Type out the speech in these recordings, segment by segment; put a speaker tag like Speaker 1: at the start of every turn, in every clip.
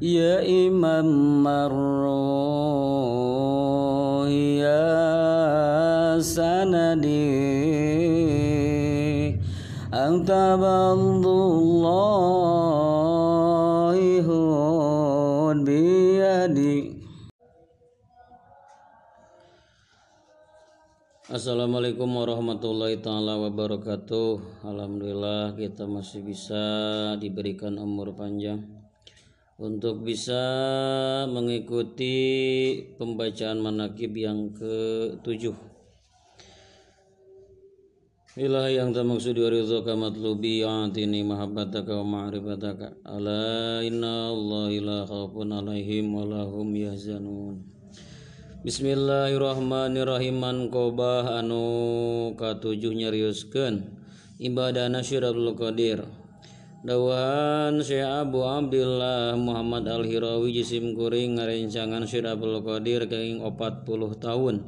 Speaker 1: Ya Imam Marruh Ya Sanadi Anta Bandullahi Hud Biyadi Assalamualaikum warahmatullahi taala wabarakatuh. Alhamdulillah kita masih bisa diberikan umur panjang untuk bisa mengikuti pembacaan manakib yang ke-7 Ilahi yang tak maksud ridhaka matlubi atini mahabbataka wa ma'rifataka. Ala inna Allah ila khawfun alaihim wa lahum yahzanun. Bismillahirrahmanirrahim. Man qobah anu katujuh nyariuskeun ibadah nasyirul qadir dawan Sy Abu Abdullah Muhammad Al-hirawi jisim kuring ngarencangan Syirabul Qadir keing 40 tahun.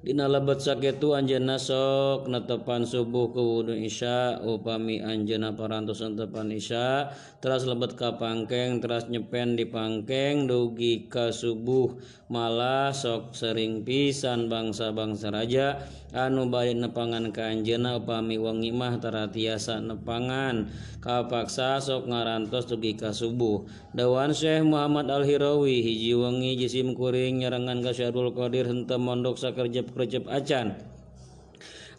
Speaker 1: Dina lebat saketu anjeunna sok netepan subuh ke wudu isya upami anjeunna parantos netepan isya teras lebet ka pangkeng teras nyepen di pangkeng dugi ka subuh malah sok sering pisan bangsa-bangsa raja anu balik nepangan ka anjeunna upami wengi mah tara tiasa nepangan kapaksa sok ngarantos dugi ka subuh. Dawan Syekh Muhammad Al Hirawi hiji wengi jisim kuring nyerangan ka Syarul Qadir henteu mondok sakerjep-kerjep acan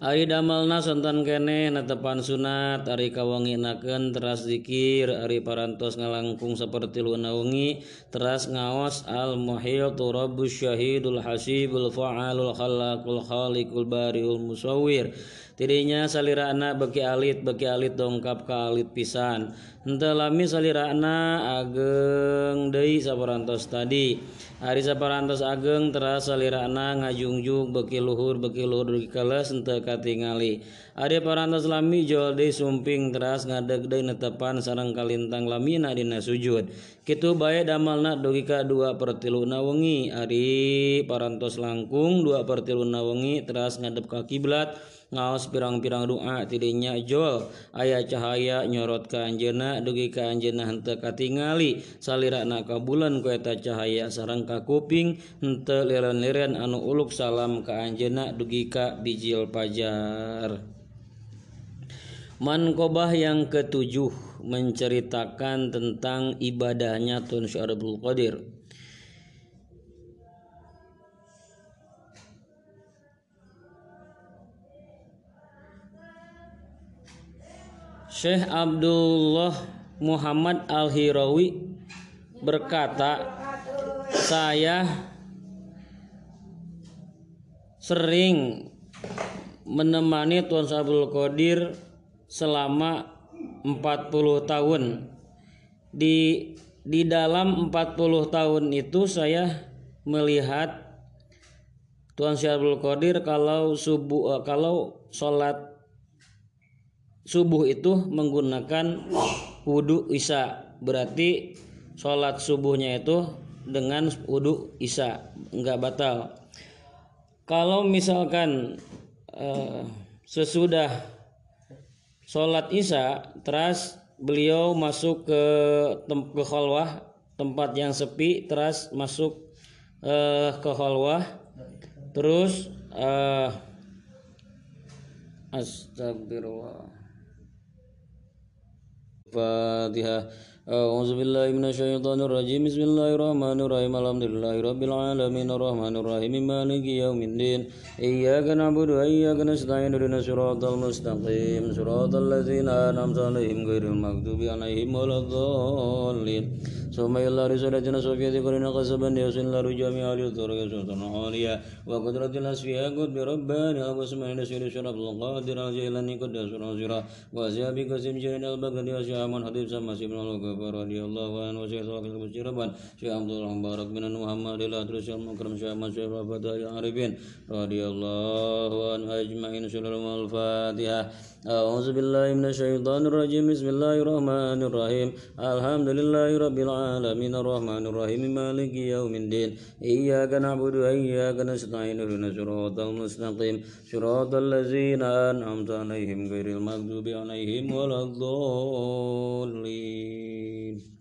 Speaker 1: Ari damelna sontan kene netepan sunat Ari kawanginaken teras dzikir Ari parantos ngalangkung seperti luna wengi teras ngawas al muhil rabbus syahidul hasibul fa'alul khalaqul khaliqul bariul musawwir. Dirinya salirana beki alit beki alit dongkap ka alit pisan. Henteu lami salirana ageng deui saparantos tadi. Ari saparantos ageng teras salirana ngajungjung beki luhur beki luhur dugi keles henteu katingali. Ari parantos lami joldi sumping teras ngadeg deui netepan sarang kalintang lamina dina sujud. Kitu bae damalna dugi ka dua pertiluna wengi. Ari parantos langkung dua pertiluna wengi teras ngadep ka kiblat. Ngaos pirang-pirang doa tidinya jol aya cahaya nyorot ka anjeuna dugi ka anjeuna henteu katingali salirana ka bulan ku eta cahaya sareng ka kuping henteu liren-liren anu uluk salam ka anjeuna dugi ka bijil pajar. Mankobah yang ketujuh menceritakan tentang ibadahnya Tun Syarabul Qadir. Syekh Abdullah Muhammad Al-Hirawi berkata, "Saya sering menemani Tuan Abdul Qadir selama 40 tahun. Di di dalam 40 tahun itu saya melihat Tuan Abdul Qadir kalau subuh kalau sholat subuh itu menggunakan wudhu isya. Berarti sholat subuhnya itu dengan wudhu isya nggak batal. Kalau misalkan eh, sesudah sholat isya terus beliau masuk ke tem ke khalwah tempat yang sepi terus masuk eh, ke khalwah. Terus eh, astagfirullah 呃，这个。أعوذ بالله من الشيطان الرجيم. بسم الله الرحمن الرحيم. الحمد لله رب العالمين. الرحمن الرحيم. مالك يوم الدين. إياك نعبد وإياك نستعين. اهدنا الصراط المستقيم. صراط الذين أنعمت عليهم غير المغضوب عليهم ولا الضالين. ثم إلى رسالتنا صفية قرنا قصبا لا رجامي علي الدرجة سلطان عالية وقدرة الأسفياء قد برباني وقسم نسير شرف القادر الجيلاني قد أسر أسرا وأسيا بقسم جرين البغدي وشيا من حديث سما سيبن الغفار رضي الله عنه وشيخ صلاح المسجربان شيخ عبد الله مبارك بن محمد الأدرس المكرم شيخ مسيح الفتاة العارفين رضي الله عنه أجمعين سلام الفاتحة أعوذ بالله من الشيطان الرجيم بسم الله الرحمن الرحيم الحمد لله رب العالمين الرحمن الرحيم مالك يوم الدين إياك نعبد وإياك نستعين اهدنا الصراط المستقيم صراط الذين أنعمت عليهم غير المغضوب عليهم ولا الضالين mean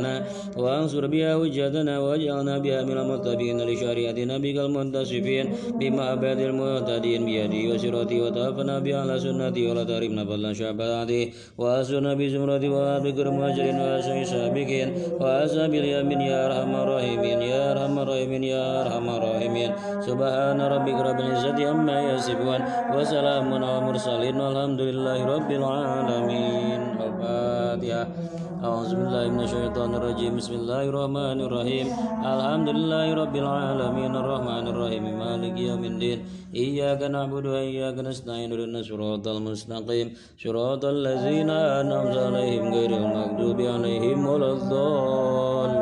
Speaker 1: لنا وانصر بها وجهتنا واجعلنا بها من المتقين لشريعة نبيك المنتصفين بمعبد المهتدين بيدي وسرتي وتوفنا بها على سنتي ولا تحرمنا فضلا شفاعتي واسرنا بزمرتي وبكر مهاجرين واسمي سابقين واسابي اليمين يا ارحم الراحمين يا ارحم الراحمين يا ارحم الراحمين سبحان ربك رب العزة عما يصفون وسلام على المرسلين والحمد لله رب العالمين الفاتحة أعوذ بالله من الشيطان الرجيم بسم الله الرحمن الرحيم. الحمد لله رب العالمين. الرحمن الرحيم. مالك يوم الدين. إياك نعبد وإياك نستعين. اهدنا الصراط المستقيم. صراط الذين أنعمت عليهم غير المغضوب عليهم ولا الضالين.